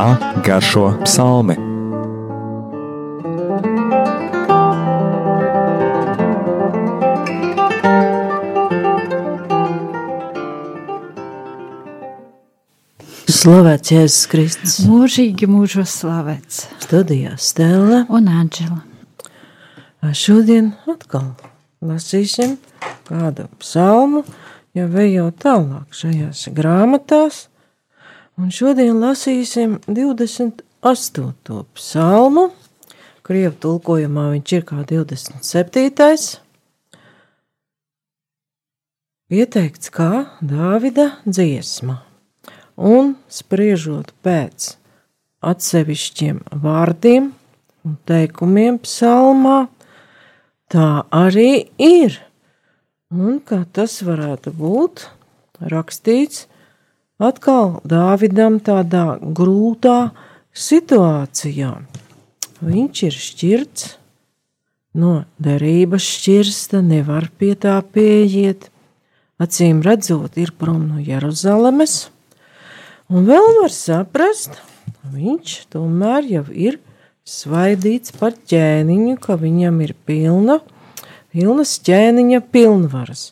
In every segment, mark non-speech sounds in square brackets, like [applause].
Tā garšo psalmi. Slavēts Jēzus Kristus. Mūžīgi mūžos slavēts. Studijā Stela. Un Anģela. Šodien atkal lasīsim kādu psalmu, jau ejot tālāk šajās grāmatās. Un šodien lasīsim 28. psalmu. Krievu tulkojumā viņš ir kā 27. Ieteikts kā Dāvida dziesma un spriežot pēc atsevišķiem vārdiem un teikumiem psalmā, tā arī ir. Un kā tas varētu būt rakstīts atkal Dāvidam tādā grūtā situācijā. Viņš ir šķirts no derības šķirsta, nevar pie tā pieiet. Acīm redzot, ir prom no Jeruzalemes Un vēl var saprast, viņš tomēr jau ir svaidīts par ķēniņu, ka viņam ir pilna, pilnas ķēniņa pilnvaras.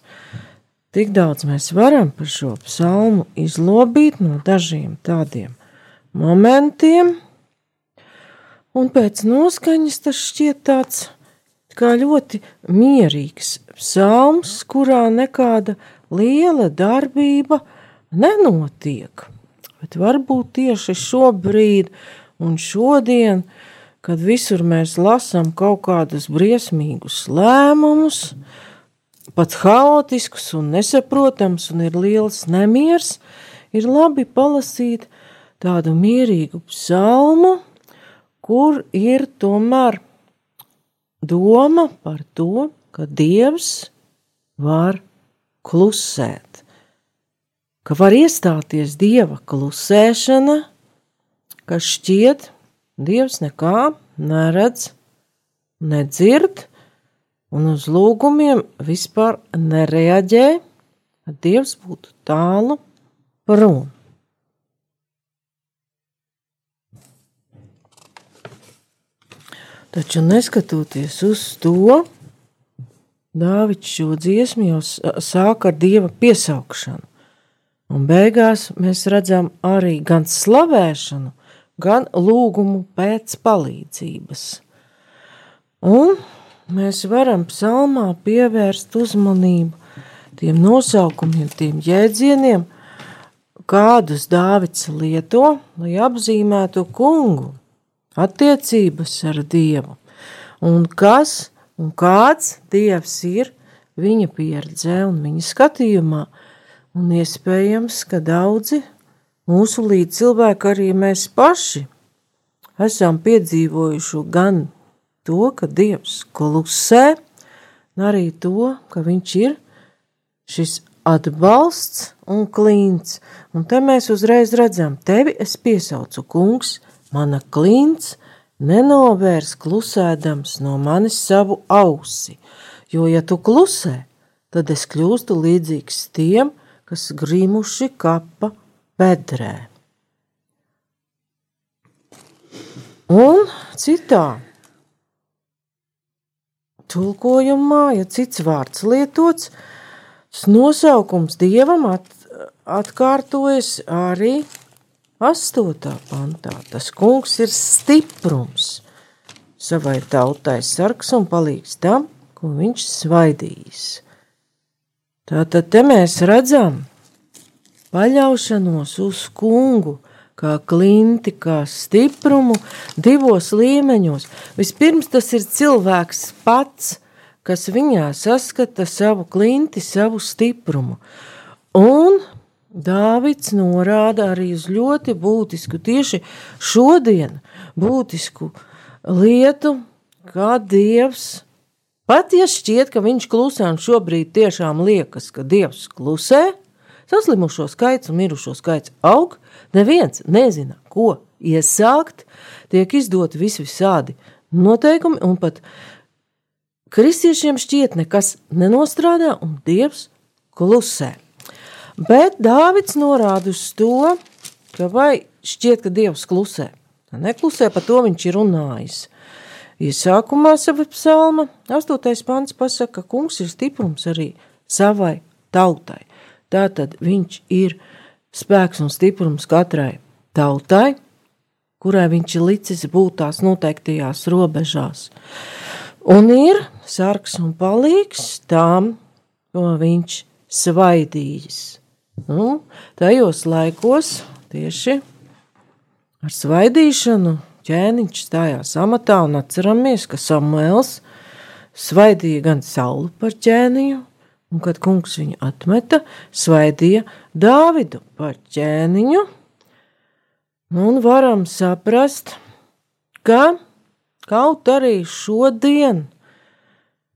Tik daudz mēs varam par šo psalmu izlobīt no dažiem tādiem momentiem, un pēc noskaņas tas šķiet tāds kā ļoti mierīgs psalms, kurā nekāda liela darbība nenotiek. Bet varbūt tieši šobrīd un šodien, kad visur mēs lasām kaut kādus briesmīgus lēmumus, pat haotiskus un nesaprotams, un ir liels nemiers, ir labi palasīt tādu mierīgu psalmu, kur ir tomēr doma par to, ka Dievs var klusēt ka var iestāties dieva klusēšana, kas šķiet, dievs nekā neredz, nedzird, un uz lūgumiem vispār nereaģē, ka dievs būtu tālu prom. Taču neskatoties uz to, Dāvids šo dziesmu jau sāk ar dieva piesaukšanu. Un beigās mēs redzam arī gan slavēšanu, gan lūgumu pēc palīdzības. Un mēs varam psalmā pievērst uzmanību tiem nosaukumiem, tiem jēdzieniem, kādus Dāvids lieto, lai apzīmētu kungu, attiecības ar Dievu, un kas un kāds Dievs ir viņa pieredzē un viņa skatījumā – Un iespējams, ka daudzi mūsu līdzcilvēki, arī mēs paši, esam piedzīvojuši gan to, ka Dievs klusē, gan arī to, ka Viņš ir šis atbalsts un klints. Un te mēs uzreiz redzam, tevi es piesaucu, kungs, mana klints, nenovērs klusēdams no manis savu ausi, jo, ja tu klusē, tad es kļūstu līdzīgs tiem, kas grimuši kapa bedrē. Un citā tulkojumā, ja cits vārds lietots, nosaukums dievam at, atkārtojas arī 8. pantā. Tas kungs ir stiprums savai tautai, sargs un palīgs tam, ko viņš svaidījis. Tātad te mēs redzam paļaušanos uz kungu, kā klinti, kā stiprumu divos līmeņos. Vispirms tas ir cilvēks pats, kas viņā saskata savu klinti, savu stiprumu. Un Dāvids norāda arī uz ļoti būtisku, tieši šodien būtisku lietu, kā Dievs Pat ja šķiet, ka viņš klusē un šobrīd tiešām liekas, ka Dievs klusē, saslimušo skaits un mirušo skaits aug, neviens nezina, ko iesākt, tiek izdoti visi visādi noteikumi un pat kristiešiem šķiet nekas nenostrādā un Dievs klusē. Bet Dāvids norāda uz to, ka vai šķiet, ka Dievs klusē. Neklusē, par to viņš ir runājis. Iesākumā sava psalma, 8. pants pasaka, ka kungs ir stiprums arī savai tautai. Tātad viņš ir spēks un stiprums katrai tautai, kurai viņš ir licis būt tās noteiktajās robežās. Un ir sargs un palīgs tām, ko viņš svaidījis. Nu, tajos laikos tieši ar svaidīšanu ķēniņš stājās amatā un atceramies, ka Samuēls svaidīja gan Saulu par ķēniņu, un kad kungs viņu atmeta, svaidīja Dāvidu par ķēniņu, un varam saprast, ka kaut arī šodien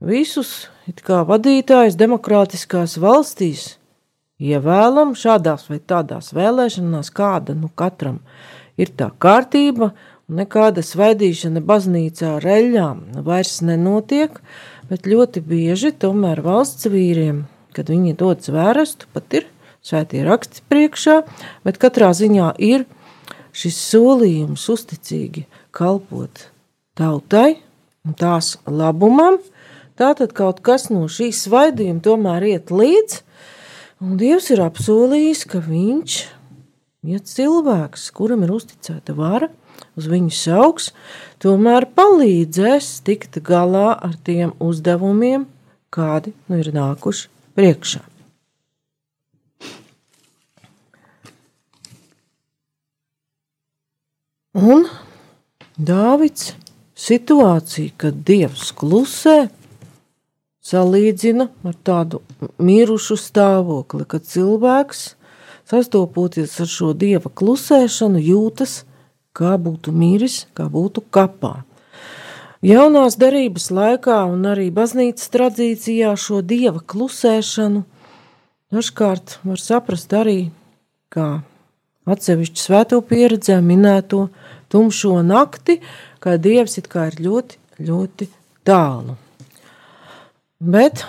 visus vadītājus demokrātiskās valstīs ievēlam šādās vai tādās vēlēšanās, kāda nu katram ir tā kārtība, un nekāda svaidīšana baznīcā ar eļļām vairs nenotiek, bet ļoti bieži tomēr valsts vīriem, kad viņi dod zvērestu, pat ir svētie raksti priekšā, bet katrā ziņā ir šis solījums uzticīgi kalpot tautai un tās labumam, Tātad kaut kas no šīs svaidījuma tomēr iet līdzi, un Dievs ir apsolījis, ka viņš, ja cilvēks, kuram ir uzticēta vara, uz viņu sauks, tomēr palīdzēs tikt galā ar tiem uzdevumiem, kādi nu ir nākuši priekšā. Un Dāvids situācija, kad Dievs klusē, salīdzina ar tādu mirušu stāvokli, kad cilvēks, sastopoties ar šo dieva klusēšanu, jūtas, kā būtu miris, kā būtu kapā. Jaunās derības laikā un arī baznīcas tradīcijā šo dieva klusēšanu dažkārt var saprast arī kā atsevišķu svēto pieredzē minēto tumšo nakti, kā dievs it kā ir ļoti, ļoti tālu. Bet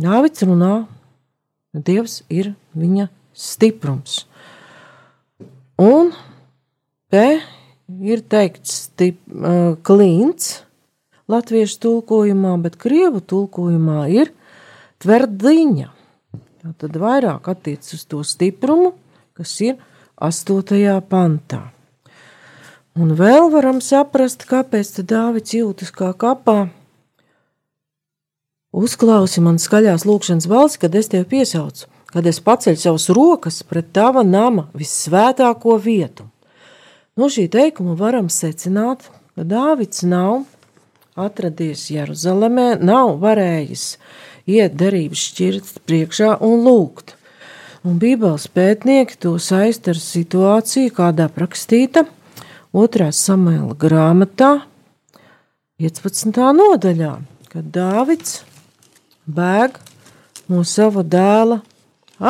Dāvids runā, Dievs ir viņa stiprums. Un te ir teikts stip, uh, klints latviešu tulkojumā, bet krievu tulkojumā ir tverdiņa. Tad vairāk attiec uz to stiprumu, kas ir 8. pantā. Un vēl varam saprast, kāpēc Dāvids jūtas kā kapā Uzklausi man skaļās lūkšanas balsi, kad es tevi piesaucu, kad es paceļu savus rokas pret tava nama vissvētāko vietu. No šī teikuma varam secināt, ka Dāvids nav atradies Jeruzalemē, nav varējis iet derības šķirts priekšā un lūgt. Un Bībeles pētnieki to saist ar situāciju, kādā rakstīta 2. samēla grāmatā, 15. nodaļā, kad Dāvids bēg no sava dēla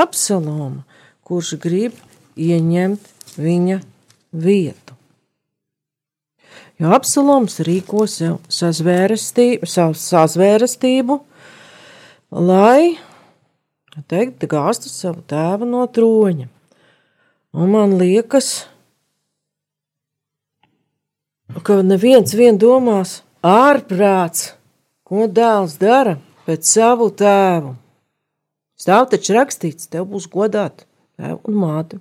Absaloma, kurš grib ieņemt viņa vietu. Jo Absaloms rīko sev sazvērestību, sazvērestību, lai, teikt, gāstu savu tēvu no troņa. Un man liekas, ka neviens vien domās ārprāts, ko dēls dara – pēc savu tēvu. Stāv taču rakstīts, tev būs godāt tēvu un māti,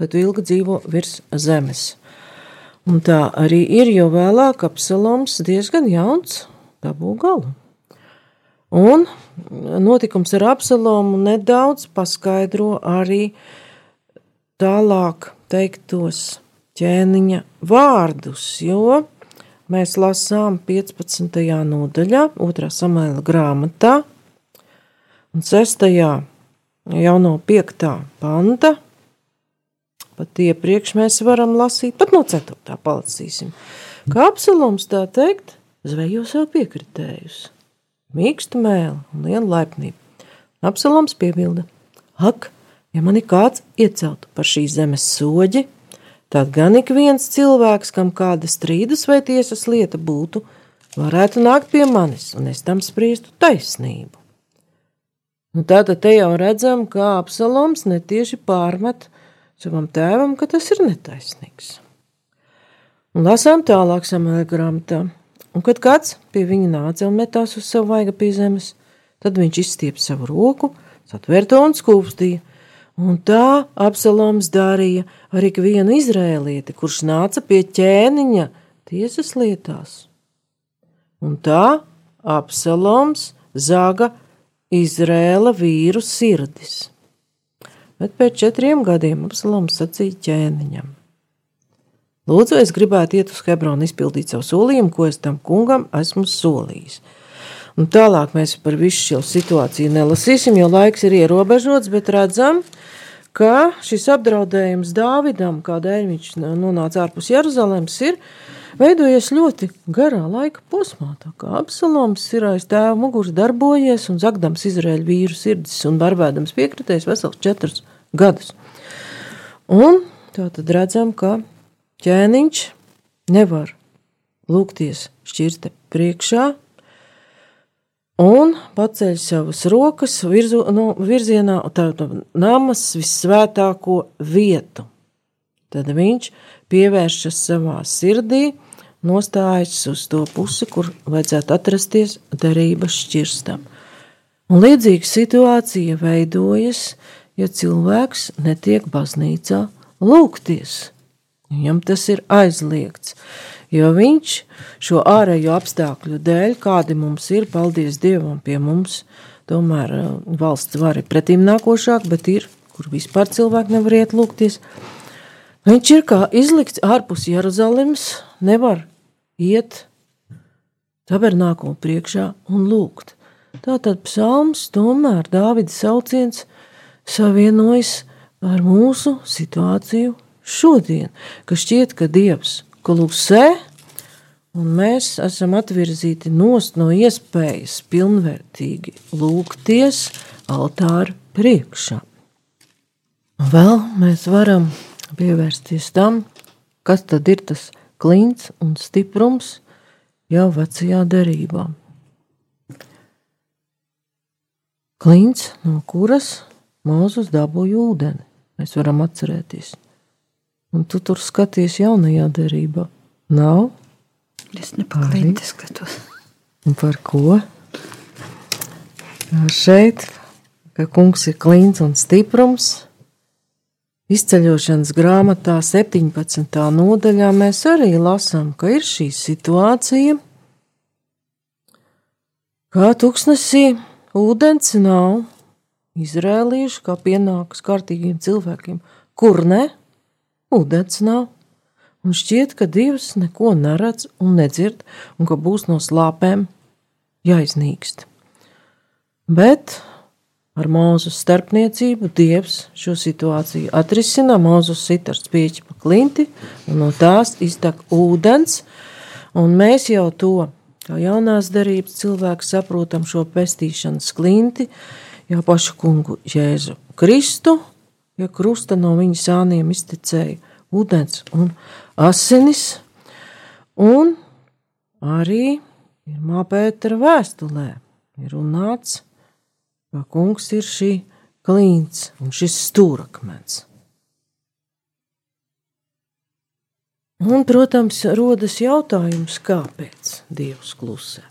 lai tu ilgi dzīvo virs zemes. Un tā arī ir, jo vēlāk Absaloms diezgan jauns dabū galu. Un notikums ar Absalomu nedaudz paskaidro arī tālāk teiktos ķēniņa vārdus, jo mēs lasām 15. nodaļā, 2. samēla grāmatā, un 6. jau no 5. panta. Pat iepriekš mēs varam lasīt, pat no 4. palasīsim. Kā apsalums tā teikt, zvejo sev piekritējus, mīkstu mēlu un lielu laipnību. Apsalums piebilda: Ak, ja mani kāds ieceltu par šīs zemes soģi, tad gan ik viens cilvēks, kam kāda strīdus vai tiesas lieta būtu, varētu nākt pie manis, un es tam spriestu taisnību. Nu, tātad te jau redzam, kā Absaloms netieši pārmet savam tēvam, ka tas ir netaisnīgs. Un lasām tālāk samēļa grāmatā, un kad kāds pie viņa nāca un metās uz savu vaiga pie zemes, tad viņš izstiep savu roku, satvērto un skūpstīja, un tā Absaloms darīja ar ikvienu izrēlieti, kurš nāca pie ķēniņa tiesas lietās. Un tā Absaloms zaga Izrēla vīru sirdis. Bet pēc četriem gadiem Absaloms sacīja ķēniņam: Lūdzu, es gribētu iet uz Hebronu, izpildīt savu solījumu, ko es tam kungam esmu solījis. Un tālāk mēs par visu šo situāciju nelasīsim, jo laiks ir ierobežots, bet redzam, ka šis apdraudējums Dāvidam, kādēļ viņš nonāca ārpus Jeruzalemes, ir veidojies ļoti garā laika posmā. Absaloms ir aiz tēva muguras darbojies un zagdams Izraēļu vīru sirdis un barbēdams piekritējis vesels četrus gadus. Un tā tad redzam, ka ķēniņš nevar lūgties šķirte priekšā, un paceļ savas rokas virzu, no, virzienā uz namas vissvētāko vietu. Tad viņš pievēršas savā sirdī nostājas uz to pusi, kur vajadzētu atrasties derības šķirstam. Un līdzīga situācija veidojas, ja cilvēks netiek baznīcā lūgties. Viņam tas ir aizliegts, jo viņš šo ārējo apstākļu dēļ, kādi mums ir, paldies Dievam pie mums, tomēr uh, valsts var ir pretīm nākošāk, bet ir, kur vispār cilvēki nevar iet lūgties. Viņš ir kā izlikts ārpus Jeruzalemes, nevar iet tabernākulu priekšā un lūgt. Tātad psalms tomēr Dāvida sauciens savienojas ar mūsu situāciju šodien, ka šķiet, ka Dievs klusē, un mēs esam atvirzīti nost no iespējas pilnvērtīgi lūgties altāra priekšā. Vēl mēs varam pievērsties tam, kas tad ir tas klints un stiprums jau vecajā derībā. Klints, no kuras Mūzus dabūja ūdeni, mēs varam atcerēties. Un tu tur skaties jaunajā derībā. Nav? Es nepaklinti skatos. Un par ko? Šeit, ka kungs ir klints un stiprums, Izceļošanas grāmatā 17. nodaļā mēs arī lasām, ka ir šī situācija, kā tuksnesī ūdens nav izrēlījuši, kā pienākas kārtīgiem cilvēkiem, kur ne, ūdens nav. Un šķiet, ka Dievs neko neredz un nedzird, un ka būs no slāpēm jāiznīkst. Bet Ar mūzes starpniecību Dievs šo situāciju atrisina. Mūzes sit ar spieķi pa klinti, un no tās iztek ūdens, un mēs jau to, kā jaunās darības cilvēki, saprotam šo pestīšanas klinti, jau pašu kungu Jēzu Kristu, ja krusta no viņa sāniem iztecēja ūdens un asinis, un arī pirmā pētera vēstulē ir runāts, ka kungs ir šī klints un šis stūrakmens. Un, protams, rodas jautājums, kāpēc Dievs klusē.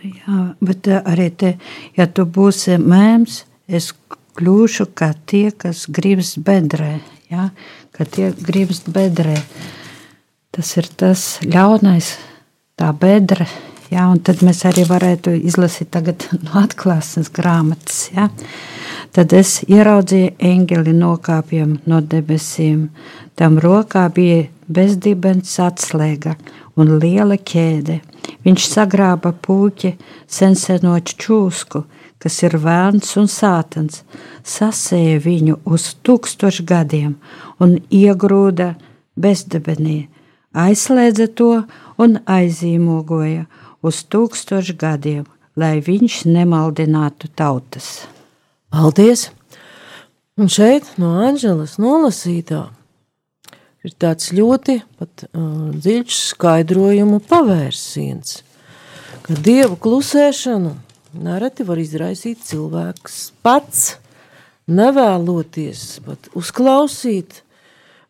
Jā, bet eh, arī te, ja tu būsi mēms, es kļūšu kā tie, kas gribas bedrē. Ja? Ka tie gribas bedrē. Tas ir tas ļaunais, tā bedre, Ja, tad mēs arī varētu izlasīt [laughs] no atklāsmes grāmatas. Ja. Tad es ieraudzīju eņģeli nokāpjam no debesīm. Tam rokā bija bezdibens atslēga un liela ķēde. Viņš sagrāba puķi sensenoču čūsku, kas ir vēlns un sātans, sasēja viņu uz tūkstošu gadiem un iegrūda bezdebenī, aizslēdza to un aizīmogoja uz tūkstošu gadiem, lai viņš nemaldinātu tautas. Paldies! Un šeit no Anģelas nolasītā ir tāds ļoti pat, uh, dziļš skaidrojumu pavērsiens, ka dievu klusēšanu nereti var izraisīt cilvēks pats, nevēloties pat uzklausīt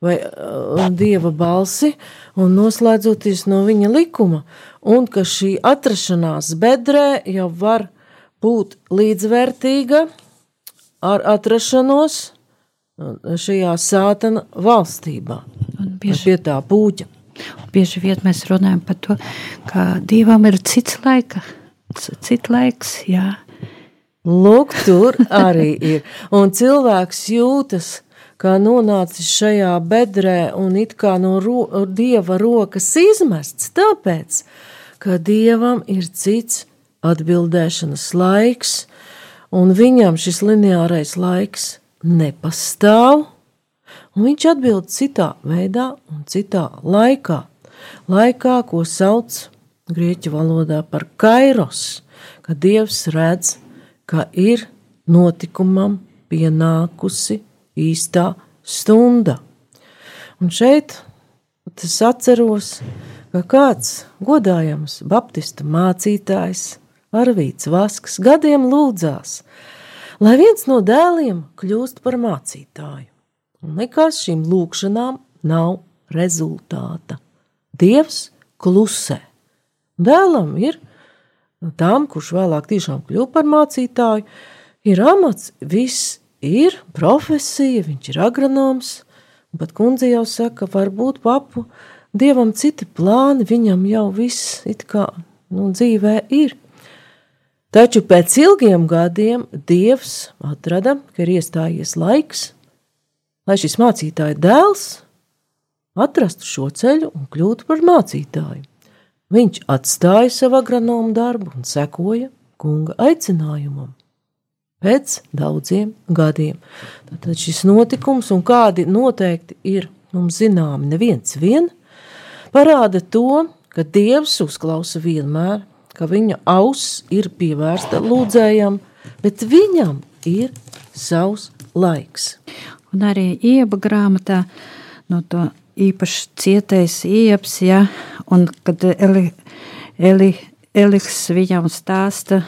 vai uh, dieva balsi un noslēdzoties no viņa likuma, un ka šī atrašanās bedrē jau var būt līdzvērtīga ar atrašanos šajā sātana valstībā, bieži, pie tā pūķa. Bieži vien mēs runājam par to, ka Dievam ir cits laika, cits laiks, jā. Lūk, tur arī ir. Un cilvēks jūtas, kā nonācis šajā bedrē un it kā no ro Dieva rokas izmests, tāpēc, ka Dievam ir cits atbildēšanas laiks, un viņam šis lineārais laiks nepastāv, un viņš atbild citā veidā un citā laikā. Laikā, ko sauc grieķu valodā par kairos, kad Dievs redz, ka ir notikumam pienākusi īstā stunda. Un šeit es atceros, ka kāds godājams baptistu mācītājs Arvīts Vasks gadiem lūdzās, lai viens no dēliem kļūst par mācītāju. Un likās šīm lūkšanām nav rezultāta. Dievs klusē. Dēlam ir tam, kurš vēlāk tiešām kļūst par mācītāju, ir amats, viss ir profesija, viņš ir agronoms. Pat kundze jau saka, varbūt papu dievam citi plāni, viņam jau viss it kā nu, dzīvē ir. Taču pēc ilgiem gadiem Dievs atrada, ka ir iestājies laiks, lai šis mācītāja dēls atrastu šo ceļu un kļūtu par mācītāju. Viņš atstāja savu agronomu darbu un sekoja kunga aicinājumam. Pēc daudziem gadiem. Tad šis notikums un kādi noteikti ir mums zināmi neviens vien, parāda to, ka Dievs uzklausa vienmēr ka viņa auss ir pievērsta lūdzējam, bet viņam ir savs laiks. Un arī ieba grāmatā no to īpaši cietais ieps, ja, un kad Eli, Eli, Eliks viņam stāsta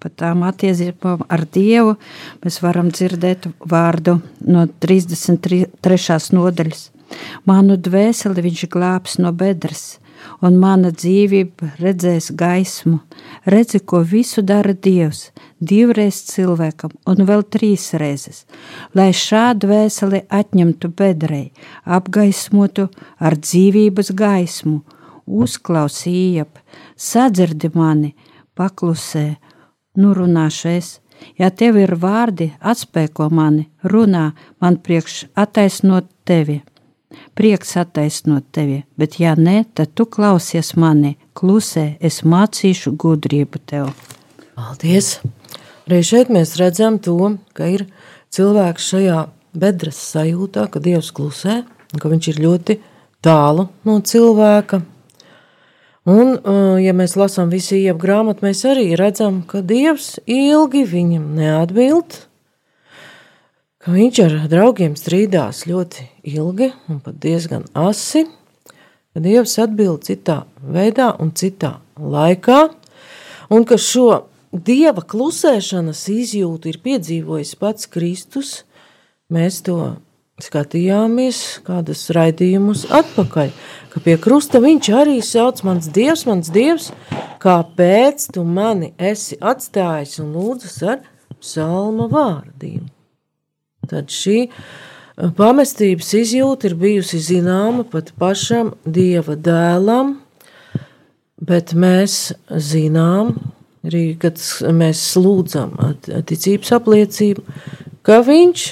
par tām attiecībām ar Dievu, mēs varam dzirdēt vārdu no 33. nodaļas. Manu dvēseli viņš glābs no bedres, un mana dzīvība redzēs gaismu. Redzi, ko visu dara Dievs, divreiz cilvēkam un vēl trīs reizes, lai šādu vēseli atņemtu bedrei, apgaismotu ar dzīvības gaismu, uzklausījiep, sadzirdi mani, paklusē, nu runāšu es. Ja tev ir vārdi, atspēko mani, runā man priekš attaisnot tevi prieks attaisnot tevi, bet ja nē, tad tu klausies mani, klusē, es mācīšu gudrību tev. Paldies! Arī šeit mēs redzam to, ka ir cilvēks šajā bedres sajūtā, ka Dievs klusē, ka viņš ir ļoti tālu no cilvēka. Un, uh, ja mēs lasām visu iepu grāmatu, mēs arī redzam, ka Dievs ilgi viņam neatbild, ka viņš ar draugiem strīdās ļoti ilgi un pat diezgan asi, ka Dievs atbild citā veidā un citā laikā, un ka šo Dieva klusēšanas izjūtu ir piedzīvojis pats Kristus, mēs to skatījāmies kādus raidījumus atpakaļ, ka pie krusta viņš arī sauc mans Dievs, mans Dievs, kāpēc tu mani esi atstājis un lūdzas ar psalma vārdiem. Tad šī eh, pamestības izjūta ir bijusi zināma pat pašam dieva dēlam, bet mēs zinām, arī kad mēs lūdzam ticības apliecību, ka viņš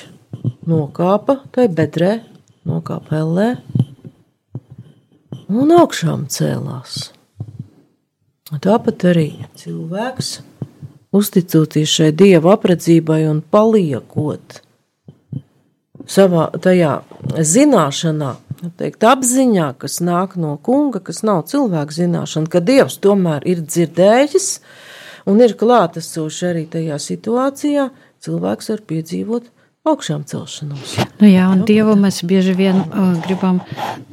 nokāpa tajā bedrē, nokāpa ellē un augšām cēlās. Tāpat arī cilvēks, uzticoties šai dieva apredzībai un paliekot savā tajā zināšanā, teikt, apziņā, kas nāk no kunga, kas nav cilvēka zināšana, ka Dievs tomēr ir dzirdējis un ir klātesoši arī tajā situācijā, cilvēks var piedzīvot augšām celšanos. Nu jā, un Dievu mēs bieži vien uh, gribam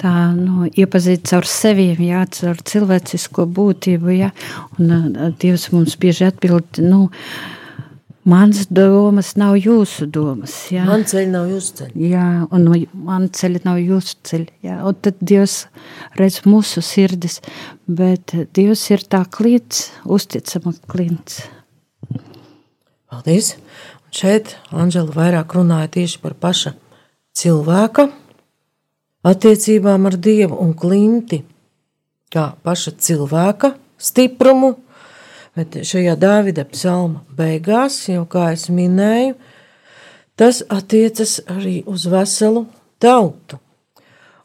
tā, nu, iepazīt caur sevi, jā, caur cilvēcisko būtību, jā, un uh, Dievs mums bieži atbild, nu, Mans domas nav jūsu domas. Jā, Man ceļi nav jūsu ceļi. jā un no, man ceļi nav jūsu ceļi. Jā, un tad Dievs redz mūsu sirdis, bet Dievs ir tā klints, uzticama klints. Paldies! Šeit Anģela vairāk runāja tieši par paša cilvēka attiecībām ar Dievu un klinti, kā paša cilvēka stiprumu, bet šajā Dāvida psalma beigās, jau kā es minēju, tas attiecas arī uz veselu tautu.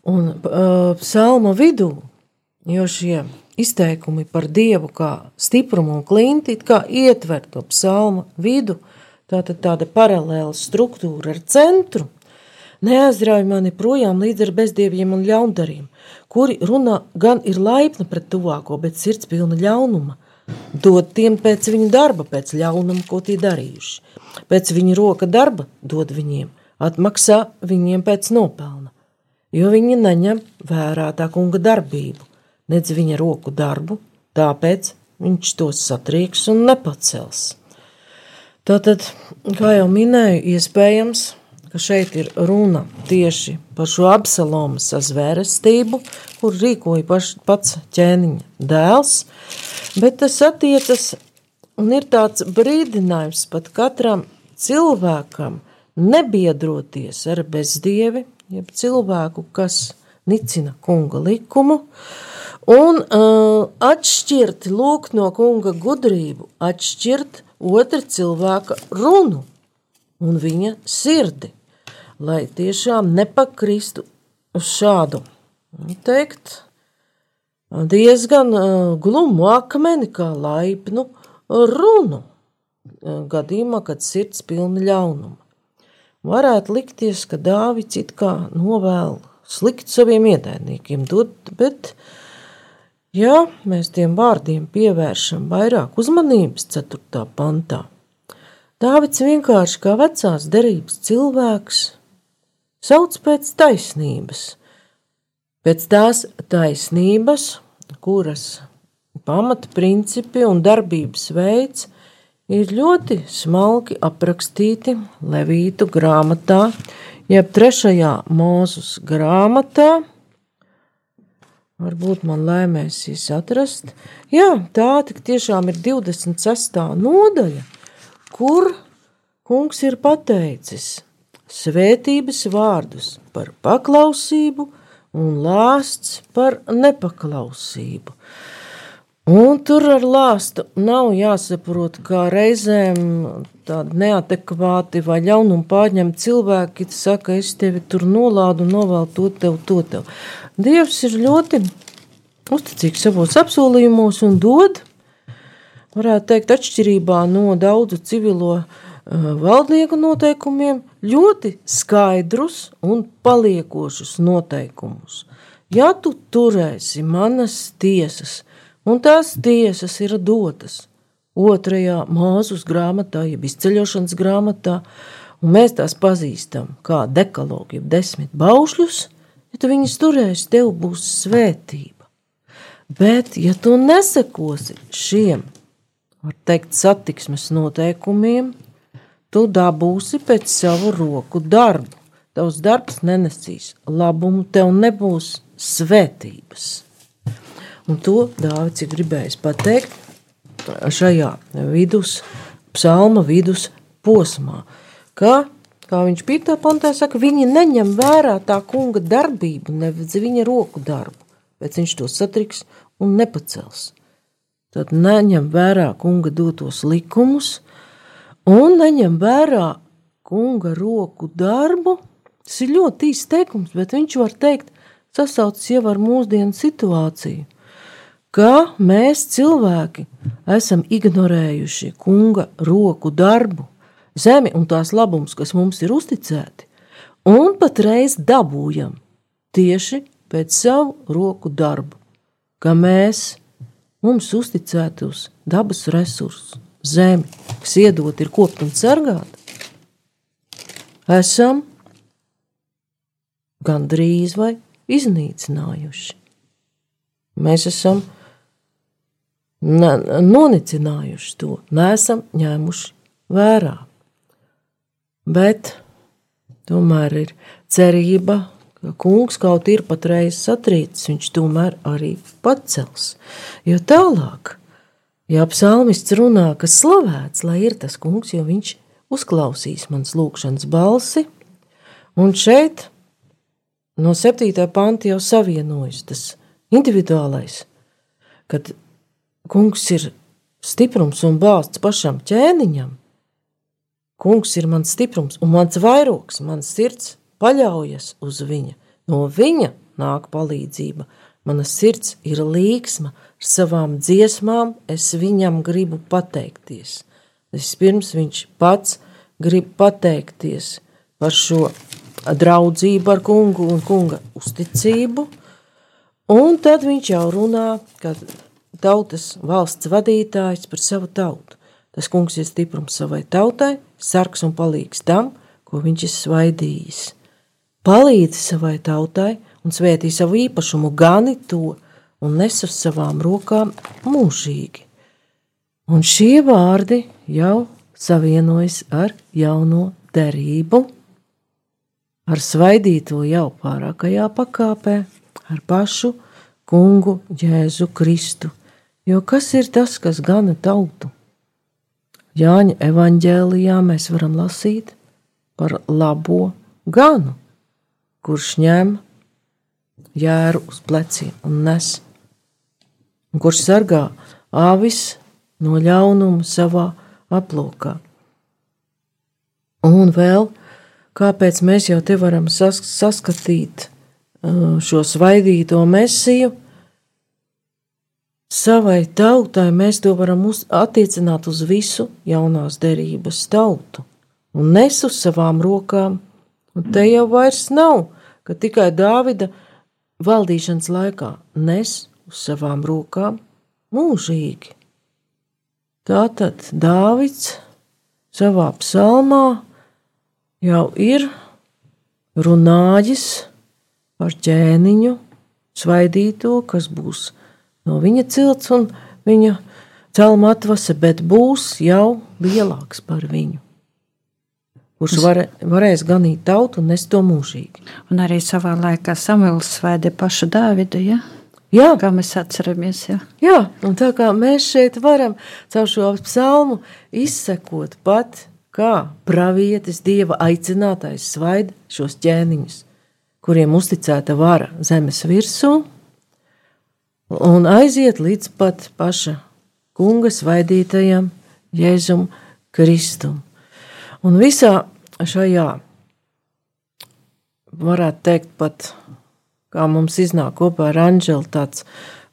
Un uh, psalma vidū, jo šie izteikumi par Dievu kā stiprumu un klinti kā ietver to psalma vidu, tātad tāda paralēla struktūra ar centru, neaizrauj mani projām līdz ar bezdieviem un ļaundariem, kuri runā gan ir laipni pret tuvāko, bet sirds pilna ļaunuma. Dod tiem pēc viņu darba, pēc ļaunuma, ko tie darījuši. Pēc viņa roka darba dod viņiem, atmaksā viņiem pēc nopelna, jo viņi neņem vērā tā kunga darbību, nedz viņa roku darbu, tāpēc viņš tos satrieks un nepacels. Tātad, kā jau minēju, iespējams, ka šeit ir runa tieši par šo Absaloma sazvērestību, kur rīkoja paš, pats ķēniņa dēls, bet tas attiecas un ir tāds brīdinājums pat katram cilvēkam nebiedroties ar bezdievi, jeb cilvēku, kas nicina kunga likumu, un uh, atšķirt, lūk, no kunga gudrību, atšķirt otra cilvēka runu un viņa sirdi, lai tiešām nepakristu uz šādu, nu, teikt, diezgan uh, glumu akmeni, kā laipnu runu, uh, gadījumā, kad sirds pilna ļaunuma. Varētu likties, ka Dāvids it kā novēl slikti saviem ienaidniekiem, bet, ja mēs tiem vārdiem pievēršam vairāk uzmanības 4. pantā, Dāvids vienkārši kā vecās derības cilvēks sauc pēc taisnības, pēc tās taisnības, kuras pamatprincipi un darbības veids ir ļoti smalki aprakstīti Levītu grāmatā, jeb trešajā mūzus grāmatā. Varbūt man laimēsies atrast. Jā, tā tiešām ir 26. nodaļa, kur kungs ir pateicis svētības vārdus par paklausību un lāsts par nepaklausību. Un tur ar lāstu nav jāsaprot, kā reizēm tādi neadekvāti vai ļaunumu pārņemti cilvēki saka, es tevi tur nolādu novēlu to tev, to tev. Dievs ir ļoti uzticīgs savos apsolījumos un dod, varētu teikt, atšķirībā no daudzu civilo uh, valdnieku noteikumiem, ļoti skaidrus un paliekošus noteikumus. Ja tu turēsi manas tiesas, un tās tiesas ir dotas otrajā mūzus grāmatā, jeb izceļošanas grāmatā, un mēs tās pazīstam kā dekalogu, jeb desmit baušļus, ja tu viņus turēsi, tev būs svētība. Bet, ja tu nesekosi šiem, var teikt, satiksmes noteikumiem, tu dabūsi pēc savu roku darbu. Tavs darbs nenesīs labumu, tev nebūs svētības. Un to Dārvids ir gribējis pateikt šajā vidus, psalma vidus posmā, ka, kā viņš pītā pantā saka, viņi neņem vērā tā kunga darbību, nevis viņa roku darbu, bet viņš to satriks un nepacels. Tad neņem vērā kunga dotos likumus un neņem vērā kunga roku darbu. Tas ir ļoti īsts teikums, bet viņš var teikt, sasaucas jau ar mūsdienu situāciju ka mēs cilvēki esam ignorējuši kunga roku darbu, zemi un tās labums, kas mums ir uzticēti, un patreiz dabūjam tieši pēc savu roku darbu, ka mēs mums uzticētos dabas resursus, zemi, kas iedot ir kopt un sargāt, esam gandrīz vai iznīcinājuši. Mēs esam nonicinājuši to, neesam ņēmuši vērā. Bet tomēr ir cerība, ka kungs kaut ir patreiz satrīcis, viņš tomēr arī pacels. Jo tālāk, ja psalmists runā, ka slavēts, lai ir tas kungs, jo viņš uzklausīs mans lūgšanas balsi, un šeit no 7. panta jau savienojas tas individuālais, kad kungs ir stiprums un balsts pašam ķēniņam, Kungs ir mans stiprums un mans vairogs, mans sirds paļaujas uz viņa. No viņa nāk palīdzība. Mana sirds ir līksma, ar savām dziesmām es viņam gribu pateikties. Vispirms viņš pats grib pateikties par šo draudzību ar kungu un kunga uzticību, un tad viņš jau runā, ka tautas valsts vadītājs par savu tautu. Tas kungs ir stiprums savai tautai, sargs un palīgs tam, ko viņš ir svaidījis. Palīdzi savai tautai un svētī savu īpašumu, gani to un nes uz savām rokām mūžīgi. Un šie vārdi jau savienojas ar jauno derību, ar svaidīto jau pārākajā pakāpē, ar pašu kungu Jēzu Kristu. Jo kas ir tas, kas gana tautu? Jāņa evanģēlijā mēs varam lasīt par labo ganu, kurš ņem jēru uz pleciem un nes, un kurš sargā āvis no ļaunuma savā aplokā. Un vēl, kāpēc mēs jau te varam sas saskatīt uh, šo svaidīto mesiju, savai tautai mēs to varam attiecināt uz visu jaunās derības tautu un nes uz savām rokām. Un te jau vairs nav, ka tikai Dāvida valdīšanas laikā nes uz savām rokām mūžīgi. Tātad Dāvids savā psalmā jau ir runājis par ķēniņu, svaidīto, kas būs no viņa cilts un viņa celma atvase, bet būs jau lielāks par viņu. Kurš var, varēs ganīt tautu un nest to mūžīgi. Un arī savā laikā Samuēls svēdē pašu Dāvidu. Ja? Jā, kā mēs atceramies. Ja? Jā, un tā kā mēs šeit varam caur šo psalmu izsekot pat, kā pravietis, dieva aicinātais svaida šos ķēniņus, kuriem uzticēta vara zemes virsū, un aiziet līdz pat paša kunga svaidītajam Jēzum Kristum. Un visā šajā, varētu teikt, pat kā mums iznāk kopā ar Anģelu tāds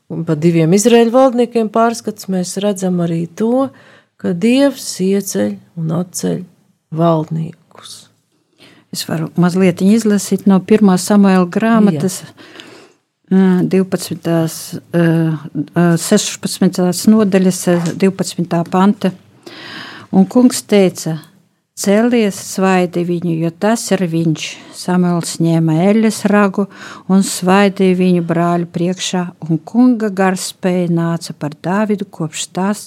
par diviem Izraēļu valdniekiem pārskats, mēs redzam arī to, ka Dievs ieceļ un atceļ valdniekus. Es varu mazliet izlasīt no pirmā samuēla grāmatas. Jā 12. 16. nodaļas, 12. panta. Un kungs teica, cēlies svaidi viņu, jo tas ir viņš. Samuēls ņēma eļas ragu un svaidīja viņu brāļu priekšā, un kunga gars spēja nāca par Dāvidu kopš tās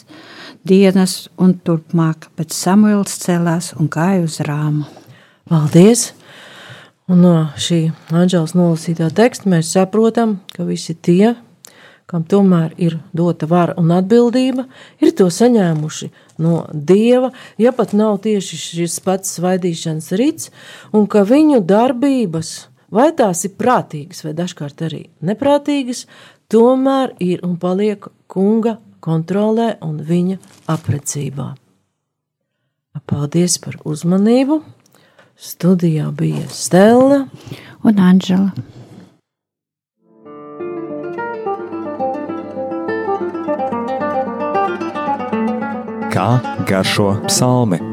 dienas un turpmāk, bet Samuēls celās un gāja uz rāmu. Paldies! Un no šī Anģēlas nolasītā teksta mēs saprotam, ka visi tie, kam tomēr ir dota vara un atbildība, ir to saņēmuši no dieva, ja pat nav tieši šis pats svaidīšanas rīts, un ka viņu darbības, vai tās ir prātīgas, vai dažkārt arī neprātīgas, tomēr ir un paliek kunga kontrolē un viņa aprecībā. Paldies par uzmanību! Studijā bija Stela un Anģela. Kā garšo psalmi?